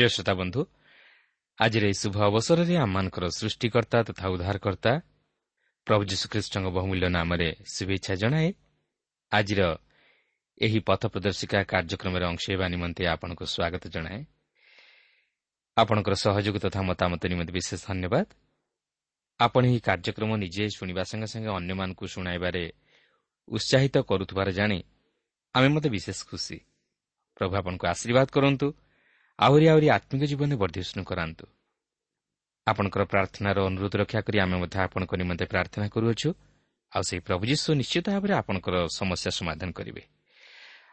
ପ୍ରିୟ ଶ୍ରୋତା ବନ୍ଧୁ ଆଜିର ଏହି ଶୁଭ ଅବସରରେ ଆମମାନଙ୍କର ସୃଷ୍ଟିକର୍ତ୍ତା ତଥା ଉଦ୍ଧାରକର୍ତ୍ତା ପ୍ରଭୁ ଯୀଶୁଖ୍ରୀଷ୍ଟଙ୍କ ବହୁମୂଲ୍ୟ ନାମରେ ଶୁଭେଚ୍ଛା ଜଣାଏ ଆଜିର ଏହି ପଥ ପ୍ରଦର୍ଶିକା କାର୍ଯ୍ୟକ୍ରମରେ ଅଂଶ ହେବା ନିମନ୍ତେ ଆପଣଙ୍କୁ ସ୍ୱାଗତ ଜଣାଏ। ଆପଣଙ୍କର ସହଯୋଗ ତଥା ମତାମତ ନିମନ୍ତେ ବିଶେଷ ଧନ୍ୟବାଦ। ଆପଣ ଏହି କାର୍ଯ୍ୟକ୍ରମ ନିଜେ ଶୁଣିବା ସଙ୍ଗେ ସଙ୍ଗେ ଅନ୍ୟମାନଙ୍କୁ ଶୁଣାଇବାରେ ଉତ୍ସାହିତ କରୁଥିବାର ଜାଣି ଆମେ ମୋତେ ବିଶେଷ ଖୁସି। ପ୍ରଭୁ ଆପଣଙ୍କୁ ଆଶୀର୍ବାଦ କରନ୍ତୁ ଆହୁରି ଆହୁରି ଆତ୍ମିକ ଜୀବନରେ ବର୍ଦ୍ଧିଷ୍ଣୁ କରାନ୍ତୁ। ଆପଣଙ୍କର ପ୍ରାର୍ଥନାର ଅନୁରୋଧ ରକ୍ଷା କରି ଆମେ ମଧ୍ୟ ଆପଣଙ୍କ ନିମନ୍ତେ ପ୍ରାର୍ଥନା କରୁଅଛୁ। ଆଉ ସେହି ପ୍ରଭୁ ଯୀଶୁ ନିଶ୍ଚିତ ଭାବରେ ଆପଣଙ୍କର ସମସ୍ୟା ସମାଧାନ କରିବେ।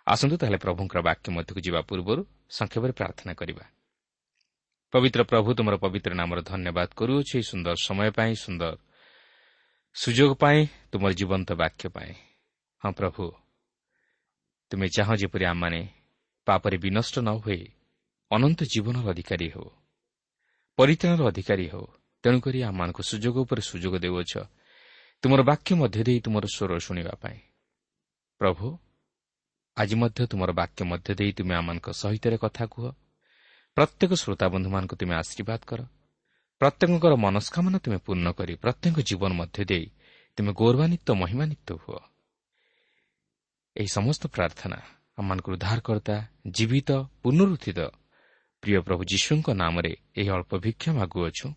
ଆସନ୍ତୁ ତାହେଲେ ପ୍ରଭୁଙ୍କର ବାକ୍ୟ ମଧ୍ୟକୁ ଯିବା ପୂର୍ବରୁ ସଂକ୍ଷେପରେ ପ୍ରାର୍ଥନା କରିବା। ପବିତ୍ର ପ୍ରଭୁ ତୁମର ପବିତ୍ର ନାମର ଧନ୍ୟବାଦ କରୁଅଛୁ ଏହି ସୁନ୍ଦର ସମୟ ପାଇଁ ସୁନ୍ଦର ସୁଯୋଗ ପାଇଁ ତୁମର ଜୀବନ୍ତ ବାକ୍ୟ ପାଇଁ। ହଁ ପ୍ରଭୁ ତୁମେ ଚାହଁ ଯେପରି ଆମମାନେ ପାପରେ ବିନଷ୍ଟ ନ ହୁଏ ଅନନ୍ତ ଜୀବନର ଅଧିକାରୀ ହେଉ। ପରିତ୍ରାଣର ଅଧିକାରୀ ହେଉ। ତେଣୁକରି ଆମମାନଙ୍କୁ ସୁଯୋଗ ଉପରେ ସୁଯୋଗ ଦେଉଅଛ। ତୁମର ବାକ୍ୟ ମଧ୍ୟ ଦେଇ ତୁମର ସ୍ୱର ଶୁଣିବା ପାଇଁ। ପ୍ରଭୁ ଆଜି ମଧ୍ୟ ତୁମର ବାକ୍ୟ ମଧ୍ୟ ଦେଇ ତୁମେ ଆମମାନଙ୍କ ସହିତ କଥା କୁହ। ପ୍ରତ୍ୟେକ ଶ୍ରୋତାବନ୍ଧୁମାନଙ୍କୁ ତୁମେ ଆଶୀର୍ବାଦ କର। ପ୍ରତ୍ୟେକଙ୍କର ମନସ୍କାମନା ତୁମେ ପୂର୍ଣ୍ଣ କରି ପ୍ରତ୍ୟେକ ଜୀବନ ମଧ୍ୟ ଦେଇ ତୁମେ ଗୌରବାନ୍ୱିତ ମହିମାନ୍ୱିତ ହୁଅ। ଏହି ସମସ୍ତ ପ୍ରାର୍ଥନା ଆମମାନଙ୍କୁ ଉଦ୍ଧାରକର୍ତ୍ତା ଜୀବିତ ପୁନରୁଦ୍ଧିତ ପ୍ରିୟ ପ୍ରଭୁ ଯୀଶୁଙ୍କ ନାମରେ ଏହି ଅଳ୍ପ ଭିକ୍ଷା ମାଗୁଅଛୁ।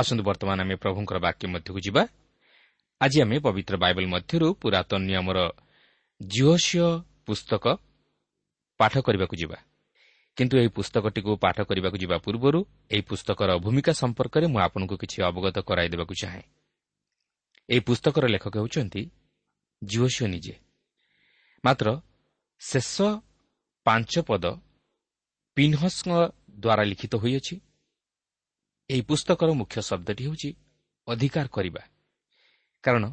ଆସନ୍ତୁ ବର୍ତ୍ତମାନ ଆମେ ପ୍ରଭୁଙ୍କର ବାକ୍ୟ ମଧ୍ୟକୁ ଯିବା। ଆଜି ଆମେ ପବିତ୍ର ବାଇବଲ ମଧ୍ୟରୁ ପୁରାତନ ନିୟମର ଜିଓସିଓ ପୁସ୍ତକ ପାଠ କରିବାକୁ ଯିବା। କିନ୍ତୁ ଏହି ପୁସ୍ତକଟିକୁ ପାଠ କରିବାକୁ ଯିବା ପୂର୍ବରୁ ଏହି ପୁସ୍ତକର ଭୂମିକା ସମ୍ପର୍କରେ ମୁଁ ଆପଣଙ୍କୁ କିଛି ଅବଗତ କରାଇଦେବାକୁ ଚାହେଁ। ଏହି ପୁସ୍ତକର ଲେଖକ ହେଉଛନ୍ତି ଜିଓସିଓ ନିଜେ। ମାତ୍ର ଶେଷ ପାଞ୍ଚ ପଦ ପିହ୍ନସ୍ଙ୍କ ଦ୍ୱାରା ଲିଖିତ ହୋଇଅଛି। ଏହି ପୁସ୍ତକର ମୁଖ୍ୟ ଶବ୍ଦଟି ହେଉଛି ଅଧିକାର କରିବା। କାରଣ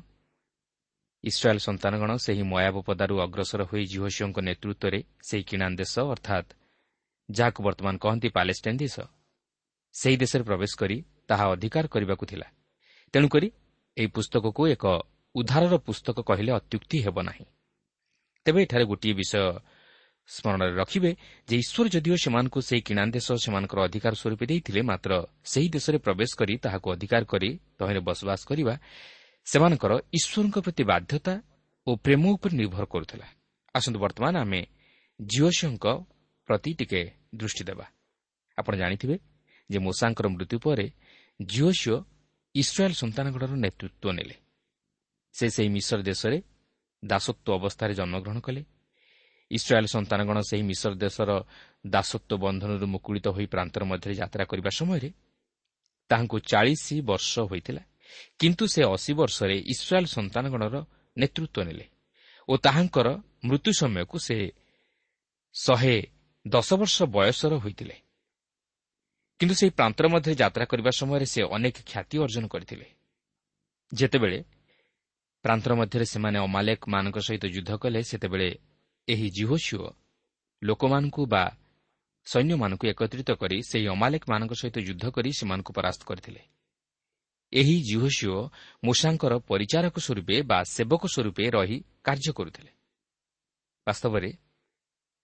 ଇସ୍ରାଏଲ୍ ସନ୍ତାନଗଣ ସେହି ମୟାବପଦାରୁ ଅଗ୍ରସର ହୋଇ ଜିହୋସିଓଙ୍କ ନେତୃତ୍ୱରେ ସେହି କିଣାନ୍ ଦେଶ ଅର୍ଥାତ୍ ଯାହାକୁ ବର୍ତ୍ତମାନ କହନ୍ତି ପାଲେଷ୍ଟାଇନ୍ ଦେଶ ସେହି ଦେଶରେ ପ୍ରବେଶ କରି ତାହା ଅଧିକାର କରିବାକୁ ଥିଲା। ତେଣୁକରି ଏହି ପୁସ୍ତକକୁ ଏକ ଉଦ୍ଧାରର ପୁସ୍ତକ କହିଲେ ଅତ୍ୟୁକ୍ତି ହେବ ନାହିଁ। ତେବେ ଏଠାରେ ଗୋଟିଏ ବିଷୟ ସ୍ମରଣରେ ରଖିବେ ଯେ ଈଶ୍ୱର ଯଦିଓ ସେମାନଙ୍କୁ ସେହି କିଣାନ୍ ଦେଶ ସେମାନଙ୍କର ଅଧିକାର ସ୍ୱରୂପ ଦେଇଥିଲେ ମାତ୍ର ସେହି ଦେଶରେ ପ୍ରବେଶ କରି ତାହାକୁ ଅଧିକାର କରି ତହିଁରେ ବସବାସ କରିବା ସେମାନଙ୍କର ଈଶ୍ୱରଙ୍କ ପ୍ରତି ବାଧ୍ୟତା ଓ ପ୍ରେମ ଉପରେ ନିର୍ଭର କରୁଥିଲା। ଆସନ୍ତୁ ବର୍ତ୍ତମାନ ଆମେ ଜିଓସିଓଙ୍କ ପ୍ରତି ଟିକେ ଦୃଷ୍ଟି ଦେବା। ଆପଣ ଜାଣିଥିବେ ଯେ ମୋଷାଙ୍କର ମୃତ୍ୟୁ ପରେ ଜିଓସିଓ ଇସ୍ରାଏଲ୍ ସନ୍ତାନଗଡ଼ର ନେତୃତ୍ୱ ନେଲେ ସେ ସେହି ମିଶ୍ର ଦେଶରେ ଦାସତ୍ୱ ଅବସ୍ଥାରେ ଜନ୍ମଗ୍ରହଣ କଲେ ଇସ୍ରାଏଲ୍ ସନ୍ତାନଗଣ ସେହି ମିଶ୍ର ଦେଶର ଦାସତ୍ୱ ବନ୍ଧନରୁ ମୁକୁଳିତ ହୋଇ ପ୍ରାନ୍ତର ମଧ୍ୟରେ ଯାତ୍ରା କରିବା ସମୟରେ ତାହାଙ୍କୁ ଚାଳିଶ ବର୍ଷ ହୋଇଥିଲା। କିନ୍ତୁ ସେ ଅଶୀ ବର୍ଷରେ ଇସ୍ରାଏଲ୍ ସନ୍ତାନଗଣର ନେତୃତ୍ୱ ନେଲେ ଓ ତାହାଙ୍କର ମୃତ୍ୟୁ ସମୟକୁ ସେ ଶହେ ଦଶ ବର୍ଷ ବୟସର ହୋଇଥିଲେ। କିନ୍ତୁ ସେହି ପ୍ରାନ୍ତର ମଧ୍ୟରେ ଯାତ୍ରା କରିବା ସମୟରେ ସେ ଅନେକ ଖ୍ୟାତି ଅର୍ଜନ କରିଥିଲେ। ଯେତେବେଳେ ପ୍ରାନ୍ତର ମଧ୍ୟରେ ସେମାନେ ଅମାଲେକମାନଙ୍କ ସହିତ ଯୁଦ୍ଧ କଲେ ସେତେବେଳେ ଏହି ଜିହୋସିଓ ଲୋକମାନଙ୍କୁ ବା ସୈନ୍ୟମାନଙ୍କୁ ଏକତ୍ରିତ କରି ସେହି ଅମାଲେକମାନଙ୍କ ସହିତ ଯୁଦ୍ଧ କରି ସେମାନଙ୍କୁ ପରାସ୍ତ କରିଥିଲେ। ଏହି ଜିହୋସିଓ ମୂଷାଙ୍କର ପରିଚାରକ ସ୍ୱରୂପେ ବା ସେବକ ସ୍ୱରୂପେ ରହି କାର୍ଯ୍ୟ କରୁଥିଲେ। ବାସ୍ତବରେ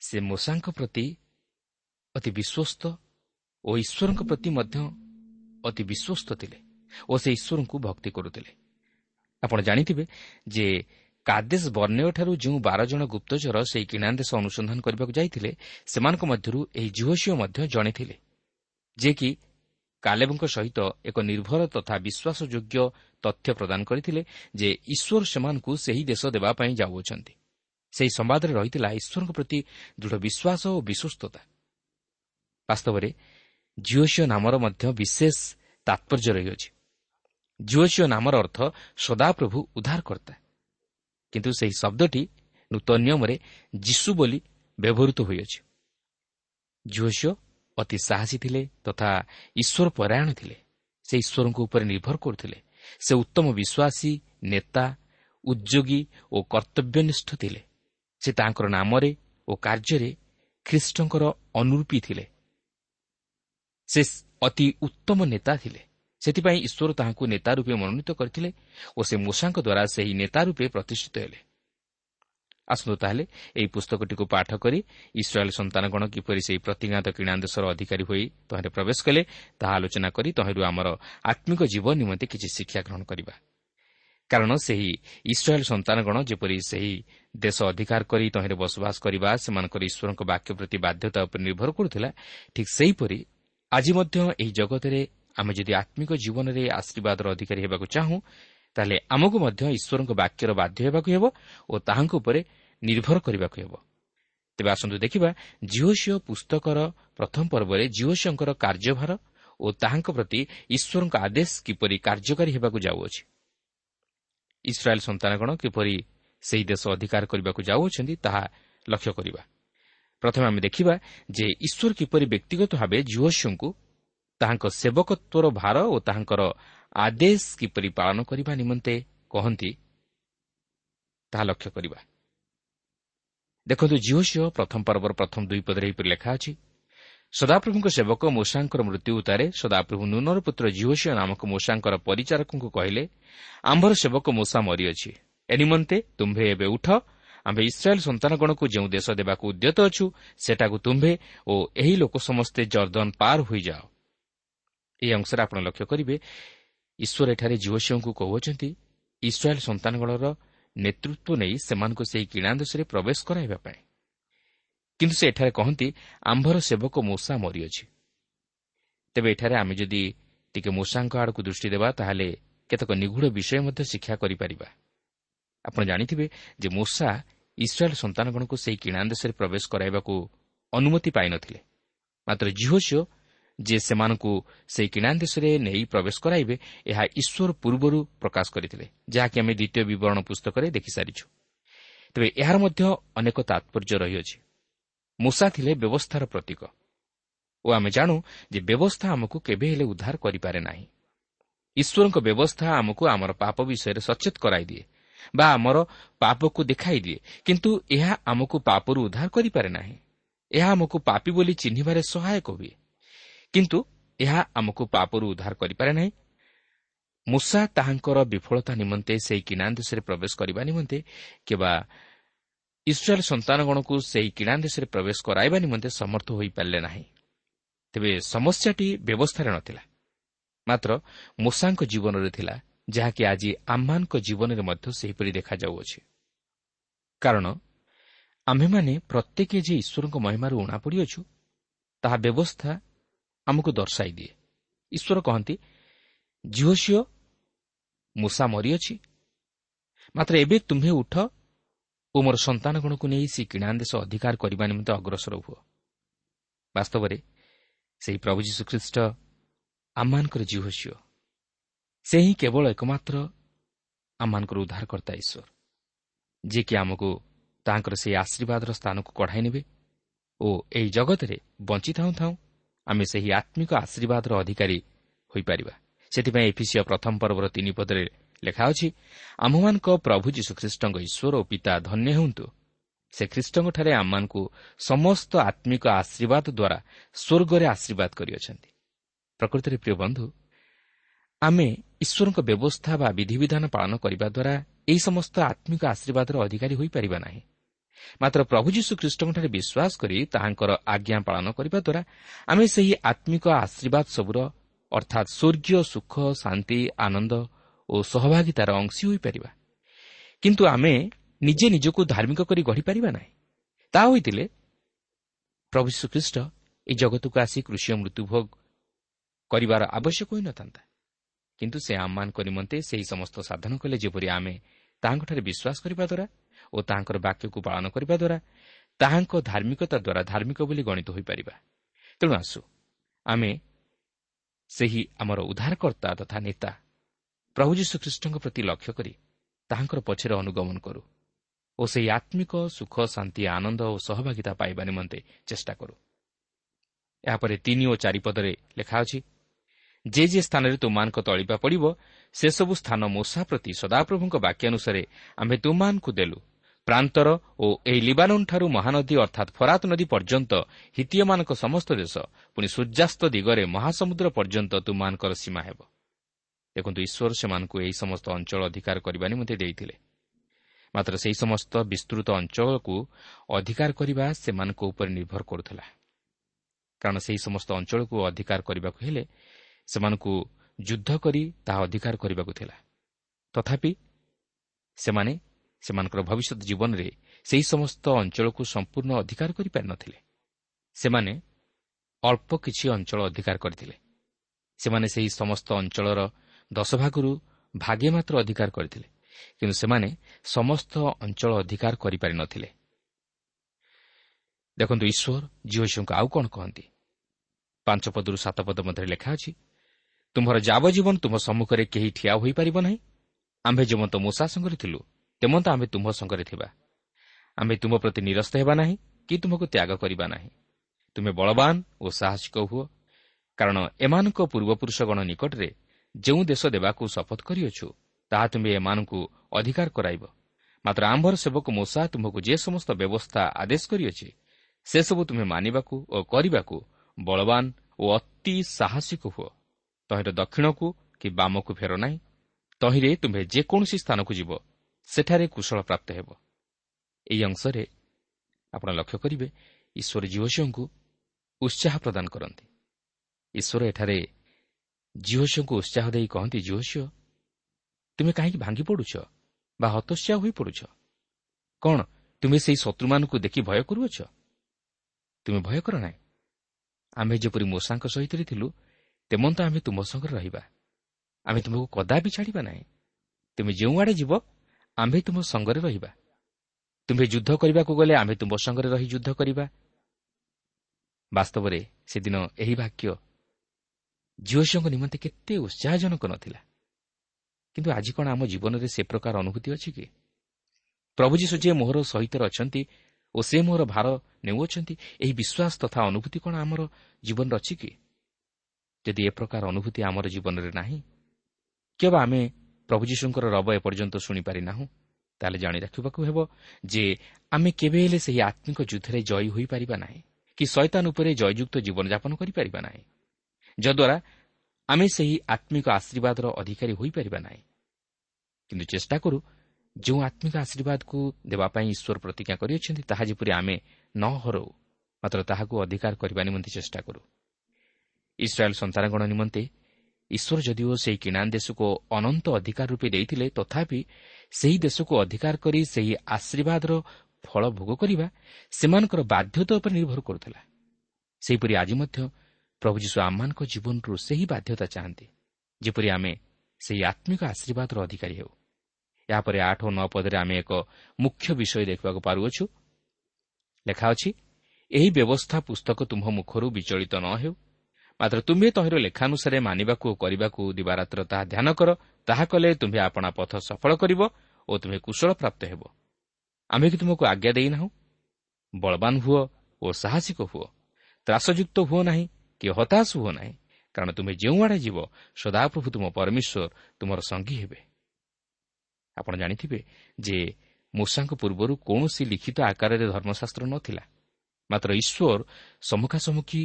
ସେ ମୂଷାଙ୍କ ପ୍ରତି ଅତି ବିଶ୍ୱସ୍ତ ଓ ଈଶ୍ୱରଙ୍କ ପ୍ରତି ମଧ୍ୟ ଅତି ବିଶ୍ୱସ୍ତ ଥିଲେ ଓ ସେ ଈଶ୍ୱରଙ୍କୁ ଭକ୍ତି କରୁଥିଲେ। ଆପଣ ଜାଣିଥିବେ ଯେ କାଦେଶ ବର୍ଣ୍ଣୟଠାରୁ ଯେଉଁ ବାର ଜଣ ଗୁପ୍ତଚର ସେହି କିଣାନ୍ ଦେଶ ଅନୁସନ୍ଧାନ କରିବାକୁ ଯାଇଥିଲେ ସେମାନଙ୍କ ମଧ୍ୟରୁ ଏହି ଜିହୋସିଓ ମଧ୍ୟ ଜଣେ ଥିଲେ ଯିଏକି କାଲେବଙ୍କ ସହିତ ଏକ ନିର୍ଭର ତଥା ବିଶ୍ୱାସଯୋଗ୍ୟ ତଥ୍ୟ ପ୍ରଦାନ କରିଥିଲେ ଯେ ଈଶ୍ୱର ସେମାନଙ୍କୁ ସେହି ଦେଶ ଦେବା ପାଇଁ ଯାଉଅଛନ୍ତି। ସେହି ସମ୍ବାଦରେ ରହିଥିଲା ଈଶ୍ୱରଙ୍କ ପ୍ରତି ଦୃଢ଼ ବିଶ୍ୱାସ ଓ ବିଶ୍ୱସ୍ତତା। ବାସ୍ତବରେ ଜିଓସିଓ ନାମର ମଧ୍ୟ ବିଶେଷ ତାତ୍ପର୍ଯ୍ୟ ରହିଅଛି। ଜିଓସିଓ ନାମର ଅର୍ଥ ସଦାପ୍ରଭୁ ଉଦ୍ଧାରକର୍ତ୍ତା। କିନ୍ତୁ ସେହି ଶବ୍ଦଟି ନୂତନ ନିୟମରେ ଯୀଶୁ ବୋଲି ବ୍ୟବହୃତ ହୋଇଅଛି। ଝିଅସିଓ ଅତି ସାହସୀ ଥିଲେ ତଥା ଈଶ୍ୱର ପରାୟଣ ଥିଲେ। ସେ ଈଶ୍ୱରଙ୍କ ଉପରେ ନିର୍ଭର କରୁଥିଲେ। ସେ ଉତ୍ତମ ବିଶ୍ୱାସୀ ନେତା ଉଦ୍ୟୋଗୀ ଓ କର୍ତ୍ତବ୍ୟନିଷ୍ଠ ଥିଲେ। ସେ ତାଙ୍କର ନାମରେ ଓ କାର୍ଯ୍ୟରେ ଖ୍ରୀଷ୍ଟଙ୍କର ଅନୁରୂପୀ ଥିଲେ। ସେ ଅତି ଉତ୍ତମ ନେତା ଥିଲେ। ସେଥିପାଇଁ ଈଶ୍ୱର ତାହାଙ୍କୁ ନେତା ରୂପେ ମନୋନୀତ କରିଥିଲେ ଓ ସେ ମୂଷାଙ୍କ ଦ୍ୱାରା ସେହି ନେତା ରୂପେ ପ୍ରତିଷ୍ଠିତ ହେଲେ। ଆସନ୍ତୁ ତାହେଲେ ଏହି ପୁସ୍ତକଟିକୁ ପାଠ କରି ଇସ୍ରାଏଲ୍ ସନ୍ତାନଗଣ କିପରି ସେହି ପ୍ରତିଜ୍ଞାତ କିଣାଦେଶର ଅଧିକାରୀ ହୋଇ ତହିଁରେ ପ୍ରବେଶ କଲେ ତାହା ଆଲୋଚନା କରି ତହିଁରୁ ଆମର ଆତ୍ମିକ ଜୀବନ ନିମନ୍ତେ କିଛି ଶିକ୍ଷା ଗ୍ରହଣ କରିବା। କାରଣ ସେହି ଇସ୍ରାଏଲ୍ ସନ୍ତାନଗଣ ଯେପରି ସେହି ଦେଶ ଅଧିକାର କରି ତହିଁରେ ବସବାସ କରିବା ସେମାନଙ୍କର ଈଶ୍ୱରଙ୍କ ବାକ୍ୟ ପ୍ରତି ବାଧ୍ୟତା ଉପରେ ନିର୍ଭର କରୁଥିଲା ଠିକ୍ ସେହିପରି ଆଜି ମଧ୍ୟ ଏହି ଜଗତରେ ଆମେ ଯଦି ଆତ୍ମିକ ଜୀବନରେ ଆଶୀର୍ବାଦର ଅଧିକାରୀ ହେବାକୁ ଚାହୁଁ ତାହେଲେ ଆମକୁ ମଧ୍ୟ ଈଶ୍ୱରଙ୍କ ବାକ୍ୟର ବାଧ୍ୟ ହେବାକୁ ହେବ ଓ ତାହାଙ୍କ ଉପରେ ନିର୍ଭର କରିବାକୁ ହେବ। ତେବେ ଆସନ୍ତୁ ଦେଖିବା ଜିଓସିଓ ପୁସ୍ତକର ପ୍ରଥମ ପର୍ବରେ ଜିଓସିଓଙ୍କର କାର୍ଯ୍ୟଭାର ଓ ତାହାଙ୍କ ପ୍ରତି ଈଶ୍ୱରଙ୍କ ଆଦେଶ କିପରି କାର୍ଯ୍ୟକାରୀ ହେବାକୁ ଯାଉଅଛି। ଇସ୍ରାଏଲ୍ ସନ୍ତାନଗଣ କିପରି ସେହି ଦେଶ ଅଧିକାର କରିବାକୁ ଯାଉଅଛନ୍ତି ତାହା ଲକ୍ଷ୍ୟ କରିବା। ପ୍ରଥମେ ଆମେ ଦେଖିବା ଯେ ଈଶ୍ୱର କିପରି ବ୍ୟକ୍ତିଗତ ଭାବେ ଜିଓସିଓଙ୍କୁ ତାହାଙ୍କ ସେବକତ୍ୱର ଭାର ଓ ତାହାଙ୍କର ଆଦେଶ କିପରି ପାଳନ କରିବା ନିମନ୍ତେ କହନ୍ତି ତାହା ଲକ୍ଷ୍ୟ କରିବା। ଦେଖନ୍ତୁ ଜିଓସିଓ ପ୍ରଥମ ପର୍ବର ପ୍ରଥମ ଦୁଇ ପଦରେ ଏହିପରି ଲେଖା ଅଛି ସଦାପ୍ରଭୁଙ୍କ ସେବକ ମୂଷାଙ୍କର ମୃତ୍ୟୁ ଉତ୍ତାରେ ସଦାପ୍ରଭୁ ନୁନର ପୁତ୍ର ଜିଓସିଓ ନାମକ ମୂଷାଙ୍କର ପରିଚାରକଙ୍କୁ କହିଲେ ଆମ୍ଭର ସେବକ ମୂଷା ମରିଅଛି। ଏ ନିମନ୍ତେ ତୁମ୍ଭେ ଏବେ ଉଠ ଆମ୍ଭେ ଇସ୍ରାଏଲ୍ ସନ୍ତାନଗଣକୁ ଯେଉଁ ଦେଶ ଦେବାକୁ ଉଦ୍ୟତ ଅଛୁ ସେଟାକୁ ତୁମ୍ଭେ ଓ ଏହି ଲୋକ ସମସ୍ତେ ଜର୍ଦ୍ଦନ ପାର ହୋଇଯାଅ। ଏହି ଅଂଶରେ ଆପଣ ଲକ୍ଷ୍ୟ କରିବେ ଈଶ୍ୱର ଏଠାରେ ଜିଓସିଓଙ୍କୁ କହୁଅଛନ୍ତି ଇସ୍ରାଏଲ୍ ସନ୍ତାନଗଣର ନେତୃତ୍ୱ ନେଇ ସେମାନଙ୍କୁ ସେହି କିଣା ଦେଶରେ ପ୍ରବେଶ କରାଇବା ପାଇଁ। କିନ୍ତୁ ସେ ଏଠାରେ କହନ୍ତି ଆମ୍ଭର ସେବକ ମୂଷା ମରିଅଛି। ତେବେ ଏଠାରେ ଆମେ ଯଦି ଟିକେ ମୂଷାଙ୍କ ଆଡ଼କୁ ଦୃଷ୍ଟି ଦେବା ତାହେଲେ କେତେକ ନିଗୁଢ଼ ବିଷୟ ମଧ୍ୟ ଶିକ୍ଷା କରିପାରିବା। ଆପଣ ଜାଣିଥିବେ ଯେ ମୂଷା ଇସ୍ରାଏଲ୍ ସନ୍ତାନଗଣକୁ ସେହି କିଣା ଦେଶରେ ପ୍ରବେଶ କରାଇବାକୁ ଅନୁମତି ପାଇନଥିଲେ। ମାତ୍ର ଜିହୋସିଓ ଯେ ସେମାନଙ୍କୁ ସେହି କିଣା ଦେଶରେ ନେଇ ପ୍ରବେଶ କରାଇବେ ଏହା ଈଶ୍ୱର ପୂର୍ବରୁ ପ୍ରକାଶ କରିଥିଲେ ଯାହାକି ଆମେ ଦ୍ୱିତୀୟ ବିବରଣ ପୁସ୍ତକରେ ଦେଖିସାରିଛୁ। ତେବେ ଏହାର ମଧ୍ୟ ଅନେକ ତାତ୍ପର୍ଯ୍ୟ ରହିଅଛି। ମୂଷା ଥିଲେ ବ୍ୟବସ୍ଥାର ପ୍ରତୀକ। ଓ ଆମେ ଜାଣୁ ଯେ ବ୍ୟବସ୍ଥା ଆମକୁ କେବେ ହେଲେ ଉଦ୍ଧାର କରିପାରେ ନାହିଁ। ଈଶ୍ୱରଙ୍କ ବ୍ୟବସ୍ଥା ଆମକୁ ଆମର ପାପ ବିଷୟରେ ସଚେତ କରାଇଦିଏ। ବା ଆମର ପାପକୁ ଦେଖାଇ ଦିଏ କିନ୍ତୁ ଏହା ଆମକୁ ପାପରୁ ଉଦ୍ଧାର କରିପାରେ ନାହିଁ। ଏହା ଆମକୁ ପାପି ବୋଲି ଚିହ୍ନିବାରେ ସହାୟକ ହୁଏ। କିନ୍ତୁ ଏହା ଆମକୁ ପାପରୁ ଉଦ୍ଧାର କରିପାରେ ନାହିଁ। ମୂଷା ତାହାଙ୍କର ବିଫଳତା ନିମନ୍ତେ ସେହି କିଣା ଦେଶରେ ପ୍ରବେଶ କରିବା ନିମନ୍ତେ କିମ୍ବା ଇସ୍ରାଏଲ୍ ସନ୍ତାନଗଣକୁ ସେହି କିଣା ଦେଶରେ ପ୍ରବେଶ କରାଇବା ନିମନ୍ତେ ସମର୍ଥ ହୋଇପାରିଲେ ନାହିଁ। ତେବେ ସମସ୍ୟାଟି ବ୍ୟବସ୍ଥାରେ ନଥିଲା। ମାତ୍ର ମୂଷାଙ୍କ ଜୀବନରେ ଥିଲା ଯାହାକି ଆଜି ଆମମାନଙ୍କ ଜୀବନରେ ମଧ୍ୟ ସେହିପରି ଦେଖାଯାଉଅଛି। କାରଣ ଆମ୍ଭେମାନେ ପ୍ରତ୍ୟେକ ଯେ ଈଶ୍ୱରଙ୍କ ମହିମାରୁ ଉଣା ପଡ଼ିଅଛୁ ତାହା ବ୍ୟବସ୍ଥା ଆମକୁ ଦର୍ଶାଇ ଦିଏ। ଈଶ୍ୱର କହନ୍ତି ଝିଅ ଝିଅ ମୂଷା ମରିଅଛି। ମାତ୍ର ଏବେ ତୁମ୍ଭେ ଉଠ ଓ ମୋର ସନ୍ତାନଗଣକୁ ନେଇ ସେ କିଣା ଦେଶ ଅଧିକାର କରିବା ନିମନ୍ତେ ଅଗ୍ରସର ହୁଅ। ବାସ୍ତବରେ ସେହି ପ୍ରଭୁ ଯୀଶୁଖ୍ରୀଷ୍ଟ ଆମମାନଙ୍କର ଝିଅ ଝିଅ ସେ ହିଁ କେବଳ ଏକମାତ୍ର ଆମମାନଙ୍କର ଉଦ୍ଧାରକର୍ତ୍ତା ଈଶ୍ୱର। ଯିଏକି ଆମକୁ ତାହାଙ୍କର ସେହି ଆଶୀର୍ବାଦର ସ୍ଥାନକୁ କଢ଼ାଇ ନେବେ ଓ ଏହି ଜଗତରେ ବଞ୍ଚିଥାଉଁ ଥାଉଁ ଆମେ ସେହି ଆତ୍ମିକ ଆଶୀର୍ବାଦର ଅଧିକାରୀ ହୋଇପାରିବା। ସେଥିପାଇଁ ଏଫିସିଓ ପ୍ରଥମ ପର୍ବର ତିନି ପଦରେ ଲେଖା ଅଛି ଆମ୍ଭମାନଙ୍କ ପ୍ରଭୁ ଯୀଶୁଖ୍ରୀଷ୍ଟଙ୍କ ଈଶ୍ୱର ଓ ପିତା ଧନ୍ୟ ହୁଅନ୍ତୁ। ସେ ଖ୍ରୀଷ୍ଟଙ୍କଠାରେ ଆମମାନଙ୍କୁ ସମସ୍ତ ଆତ୍ମିକ ଆଶୀର୍ବାଦ ଦ୍ୱାରା ସ୍ୱର୍ଗରେ ଆଶୀର୍ବାଦ କରିଅଛନ୍ତି। ପ୍ରକୃତରେ ପ୍ରିୟ ବନ୍ଧୁ ଆମେ ଈଶ୍ୱରଙ୍କ ବ୍ୟବସ୍ଥା ବା ବିଧିବିଧାନ ପାଳନ କରିବା ଦ୍ୱାରା ଏହି ସମସ୍ତ ଆତ୍ମିକ ଆଶୀର୍ବାଦର ଅଧିକାରୀ ହୋଇପାରିବା ନାହିଁ। ମାତ୍ର ପ୍ରଭୁ ଯୀଶୁ ଖ୍ରୀଷ୍ଟଙ୍କଠାରେ ବିଶ୍ୱାସ କରି ତାହାଙ୍କର ଆଜ୍ଞା ପାଳନ କରିବା ଦ୍ୱାରା ଆମେ ସେହି ଆତ୍ମିକ ଆଶୀର୍ବାଦ ସବୁର ଅର୍ଥାତ୍ ସ୍ୱର୍ଗୀୟ ସୁଖ ଶାନ୍ତି ଆନନ୍ଦ ଓ ସହଭାଗିତାର ଅଂଶୀ ହୋଇପାରିବା। କିନ୍ତୁ ଆମେ ନିଜେ ନିଜକୁ ଧାର୍ମିକ କରି ଗଢ଼ିପାରିବା ନାହିଁ। ତାହା ହୋଇଥିଲେ ପ୍ରଭୁ ଶ୍ରୀଖ୍ରୀଷ୍ଟ ଏହି ଜଗତକୁ ଆସି କୃଷି ମୃତ୍ୟୁଭୋଗ କରିବାର ଆବଶ୍ୟକ ହୋଇନଥାନ୍ତା। କିନ୍ତୁ ସେ ଆମମାନଙ୍କ ନିମନ୍ତେ ସେହି ସମସ୍ତ ସାଧନ କଲେ ଯେପରି ଆମେ ତାହାଙ୍କଠାରେ ବିଶ୍ୱାସ କରିବା ଦ୍ୱାରା ଓ ତାହାଙ୍କର ବାକ୍ୟକୁ ପାଳନ କରିବା ଦ୍ୱାରା ତାହାଙ୍କ ଧାର୍ମିକତା ଦ୍ୱାରା ଧାର୍ମିକ ବୋଲି ଗଣିତ ହୋଇପାରିବା। ତେଣୁ ଆସୁ ଆମେ ସେହି ଆମର ଉଦ୍ଧାରକର୍ତ୍ତା ତଥା ନେତା ପ୍ରଭୁ ଯୀଶୁଖ୍ରୀଷ୍ଟଙ୍କ ପ୍ରତି ଲକ୍ଷ୍ୟ କରି ତାହାଙ୍କର ପଛରେ ଅନୁଗମନ କରୁ ଓ ସେହି ଆତ୍ମିକ ସୁଖ ଶାନ୍ତି ଆନନ୍ଦ ଓ ସହଭାଗିତା ପାଇବା ନିମନ୍ତେ ଚେଷ୍ଟା କରୁ। ଏହାପରେ ତିନି ଓ ଚାରିପଦରେ ଲେଖା ଅଛି ଯେ ଯେ ସ୍ଥାନରେ ତୁମାନଙ୍କ ତଳିବା ପଡ଼ିବ ସେସବୁ ସ୍ଥାନ ମୂଷା ପ୍ରତି ସଦାପ୍ରଭୁଙ୍କ ବାକ୍ୟାନୁସାରେ ଆମ୍ଭେ ତୁମାନଙ୍କୁ ଦେଲୁ। ପ୍ରାନ୍ତର ଓ ଏହି ଲିବାନୋନ୍ଠାରୁ ମହାନଦୀ ଅର୍ଥାତ୍ ଫରାତ ନଦୀ ପର୍ଯ୍ୟନ୍ତ ହିତୀୟମାନଙ୍କ ସମସ୍ତ ଦେଶ ପୁଣି ସୂର୍ଯ୍ୟାସ୍ତ ଦିଗରେ ମହାସମୁଦ୍ର ପର୍ଯ୍ୟନ୍ତ ତୁମମାନଙ୍କର ସୀମା ହେବ। ଦେଖନ୍ତୁ ଈଶ୍ୱର ସେମାନଙ୍କୁ ଏହି ସମସ୍ତ ଅଞ୍ଚଳ ଅଧିକାର କରିବା ନିମନ୍ତେ ଦେଇଥିଲେ। ମାତ୍ର ସେହି ସମସ୍ତ ବିସ୍ତୃତ ଅଞ୍ଚଳକୁ ଅଧିକାର କରିବା ସେମାନଙ୍କ ଉପରେ ନିର୍ଭର କରୁଥିଲା। କାରଣ ସେହି ସମସ୍ତ ଅଞ୍ଚଳକୁ ଅଧିକାର କରିବାକୁ ହେଲେ ସେମାନଙ୍କୁ ଯୁଦ୍ଧ କରି ତାହା ଅଧିକାର କରିବାକୁ ଥିଲା। ତଥାପି ସେମାନେ ସେମାନଙ୍କର ଭବିଷ୍ୟତ ଜୀବନରେ ସେହି ସମସ୍ତ ଅଞ୍ଚଳକୁ ସମ୍ପୂର୍ଣ୍ଣ ଅଧିକାର କରିପାରିନଥିଲେ। ସେମାନେ ଅଳ୍ପ କିଛି ଅଞ୍ଚଳ ଅଧିକାର କରିଥିଲେ। ସେମାନେ ସେହି ସମସ୍ତ ଅଞ୍ଚଳର ଦଶଭାଗରୁ ଭାଗେ ମାତ୍ର ଅଧିକାର କରିଥିଲେ କିନ୍ତୁ ସେମାନେ ସମସ୍ତ ଅଞ୍ଚଳ ଅଧିକାର କରିପାରିନଥିଲେ। ଦେଖନ୍ତୁ ଈଶ୍ୱର ଝିଅଙ୍କୁ ଆଉ କ'ଣ କହନ୍ତି? ପାଞ୍ଚ ପଦରୁ ସାତ ପଦ ମଧ୍ୟରେ ଲେଖା ଅଛି ତୁମ୍ଭର ଯାବଜୀବନ ତୁମ ସମ୍ମୁଖରେ କେହି ଠିଆ ହୋଇପାରିବ ନାହିଁ। ଆମ୍ଭେ ଯେମନ୍ତ ମୂଷା ସଙ୍ଗରେ ଥିଲୁ ତେମନ୍ତ ଆମେ ତୁମ୍ଭ ସଙ୍ଗରେ ଥିବା। ଆମ୍ଭେ ତୁମ ପ୍ରତି ନିରସ୍ତ ହେବା ନାହିଁ କି ତୁମକୁ ତ୍ୟାଗ କରିବା ନାହିଁ। ତୁମେ ବଳବାନ ଓ ସାହସିକ ହୁଅ କାରଣ ଏମାନଙ୍କ ପୂର୍ବପୁରୁଷଗଣ ନିକଟରେ ଯେଉଁ ଦେଶ ଦେବାକୁ ଶପଥ କରିଅଛୁ ତାହା ତୁମେ ଏମାନଙ୍କୁ ଅଧିକାର କରାଇବ। ମାତ୍ର ଆମ୍ଭର ସେବକ ମୂଷା ତୁମକୁ ଯେ ସମସ୍ତ ବ୍ୟବସ୍ଥା ଆଦେଶ କରିଅଛି ସେସବୁ ତୁମେ ମାନିବାକୁ ଓ କରିବାକୁ ବଳବାନ ଓ ଅତି ସାହସିକ ହୁଅ। ତହିଁର ଦକ୍ଷିଣକୁ କି ବାମକୁ ଫେର ନାହିଁ। ତହିଁରେ ତୁମ୍ଭେ ଯେକୌଣସି ସ୍ଥାନକୁ ଯିବ ସେଠାରେ କୁଶଳ ପ୍ରାପ୍ତ ହେବ। ଏହି ଅଂଶରେ ଆପଣ ଲକ୍ଷ୍ୟ କରିବେ ଈଶ୍ୱର ଝିଅଝିଅଙ୍କୁ ଉତ୍ସାହ ପ୍ରଦାନ କରନ୍ତି। ଈଶ୍ୱର ଏଠାରେ ଝିଅଝିଅଙ୍କୁ ଉତ୍ସାହ ଦେଇ କହନ୍ତି ଝିଅଝିଅ ତୁମେ କାହିଁକି ଭାଙ୍ଗି ପଡ଼ୁଛ ବା ହତୋତ୍ସାହ ହୋଇପଡ଼ୁଛ କ'ଣ ତୁମେ ସେହି ଶତ୍ରୁମାନଙ୍କୁ ଦେଖି ଭୟ କରୁଅଛ? ତୁମେ ଭୟ କର ନାହିଁ। ଆମ୍ଭେ ଯେପରି ମୂଷାଙ୍କ ସହିତ ଥିଲୁ ତେମନ୍ତ ଆମେ ତୁମ ସଙ୍ଗରେ ରହିବା। ଆମେ ତୁମକୁ କଦାପି ଛାଡ଼ିବା ନାହିଁ। ତୁମେ ଯେଉଁଆଡ଼େ ଯିବ ଆମ୍ଭେ ତୁମ ସଙ୍ଗରେ ରହିବା। ତୁମ୍ଭେ ଯୁଦ୍ଧ କରିବାକୁ ଗଲେ ଆମ୍ଭେ ତୁମ ସଙ୍ଗରେ ରହି ଯୁଦ୍ଧ କରିବା। ବାସ୍ତବରେ ସେଦିନ ଏହି ବାକ୍ୟ ଝିଅ ଝିଅଙ୍କ ନିମନ୍ତେ କେତେ ଉତ୍ସାହଜନକ ନଥିଲା। କିନ୍ତୁ ଆଜି କ'ଣ ଆମ ଜୀବନରେ ସେ ପ୍ରକାର ଅନୁଭୂତି ଅଛି କି? ପ୍ରଭୁ ଯୀଶୁ ଯିଏ ମୋହର ସହିତ ଅଛନ୍ତି ଓ ସେ ମୋର ଭାର ନେଉଅଛନ୍ତି ଏହି ବିଶ୍ୱାସ ତଥା ଅନୁଭୂତି କ'ଣ ଆମର ଜୀବନରେ ଅଛି କି? ଯଦି ଏ ପ୍ରକାର ଅନୁଭୂତି ଆମର ଜୀବନରେ ନାହିଁ କେବେ ଆମେ ପ୍ରଭୁ ଯୀଶୁଙ୍କର ରବ ଏପର୍ଯ୍ୟନ୍ତ ଶୁଣିପାରି ନାହୁଁ ତାହେଲେ ଜାଣି ରଖିବାକୁ ହେବ ଯେ ଆମେ କେବେ ହେଲେ ସେହି ଆତ୍ମିକ ଯୁଦ୍ଧରେ ଜୟୀ ହୋଇପାରିବା ନାହିଁ କି ଶୈତାନ ଉପରେ ଜୟଯୁକ୍ତ ଜୀବନଯାପନ କରିପାରିବା ନାହିଁ ଯଦ୍ୱାରା ଆମେ ସେହି ଆତ୍ମିକ ଆଶୀର୍ବାଦର ଅଧିକାରୀ ହୋଇପାରିବା ନାହିଁ। କିନ୍ତୁ ଚେଷ୍ଟା କରୁ ଯେଉଁ ଆତ୍ମିକ ଆଶୀର୍ବାଦକୁ ଦେବା ପାଇଁ ଈଶ୍ୱର ପ୍ରତିଜ୍ଞା କରିଅଛନ୍ତି ତାହା ଯେପରି ଆମେ ନ ହରାଉ ମାତ୍ର ତାହାକୁ ଅଧିକାର କରିବା ନିମନ୍ତେ ଚେଷ୍ଟା କରୁ। ଇସ୍ରାଏଲ୍ ସନ୍ତାନଗଣ ନିମନ୍ତେ ଈଶ୍ୱର ଯଦିଓ ସେହି କିଣାନ୍ ଦେଶକୁ ଅନନ୍ତ ଅଧିକାର ରୂପେ ଦେଇଥିଲେ ତଥାପି ସେହି ଦେଶକୁ ଅଧିକାର କରି ସେହି ଆଶୀର୍ବାଦର ଫଳ ଭୋଗ କରିବା ସେମାନଙ୍କର ବାଧ୍ୟତା ଉପରେ ନିର୍ଭର କରୁଥିଲା। ସେହିପରି ଆଜି ମଧ୍ୟ ପ୍ରଭୁ ଯୀଶୁ ଆମମାନଙ୍କ ଜୀବନରୁ ସେହି ବାଧ୍ୟତା ଚାହାନ୍ତି ଯେପରି ଆମେ ସେହି ଆତ୍ମିକ ଆଶୀର୍ବାଦର ଅଧିକାରୀ ହେଉ। ଏହାପରେ ଆଠ ଓ ନଅ ପଦରେ ଆମେ ଏକ ମୁଖ୍ୟ ବିଷୟ ଦେଖିବାକୁ ପାରୁଅଛୁ। ଲେଖା ଅଛି ଏହି ବ୍ୟବସ୍ଥା ପୁସ୍ତକ ତୁମ୍ଭ ମୁଖରୁ ବିଚଳିତ ନ ହେଉ ମାତ୍ର ତୁମ୍ଭେ ତହିଁର ଲେଖାନୁସାରେ ମାନିବାକୁ ଓ କରିବାକୁ ଦିବାରାତ୍ର ତାହା ଧ୍ୟାନ କର ତାହା କଲେ ତୁମ୍ଭେ ଆପଣା ପଥ ସଫଳ କରିବ ଓ ତୁମେ କୁଶଳ ପ୍ରାପ୍ତ ହେବ। ଆମେ କି ତୁମକୁ ଆଜ୍ଞା ଦେଇନାହୁଁ? ବଳବାନ ହୁଅ ଓ ସାହସିକ ହୁଅ। ତ୍ରାସଯୁକ୍ତ ହୁଅ ନାହିଁ କି ହତାଶ ହୁଅ ନାହିଁ କାରଣ ତୁମେ ଯେଉଁଆଡ଼େ ଯିବ ସଦାପ୍ରଭୁ ତୁମ ପରମେଶ୍ୱର ତୁମର ସଙ୍ଗୀ ହେବେ। ଆପଣ ଜାଣିଥିବେ ଯେ ମୂଷାଙ୍କ ପୂର୍ବରୁ କୌଣସି ଲିଖିତ ଆକାରରେ ଧର୍ମଶାସ୍ତ୍ର ନଥିଲା। ମାତ୍ର ଈଶ୍ୱର ସମ୍ମୁଖାସମ୍ମୁଖୀ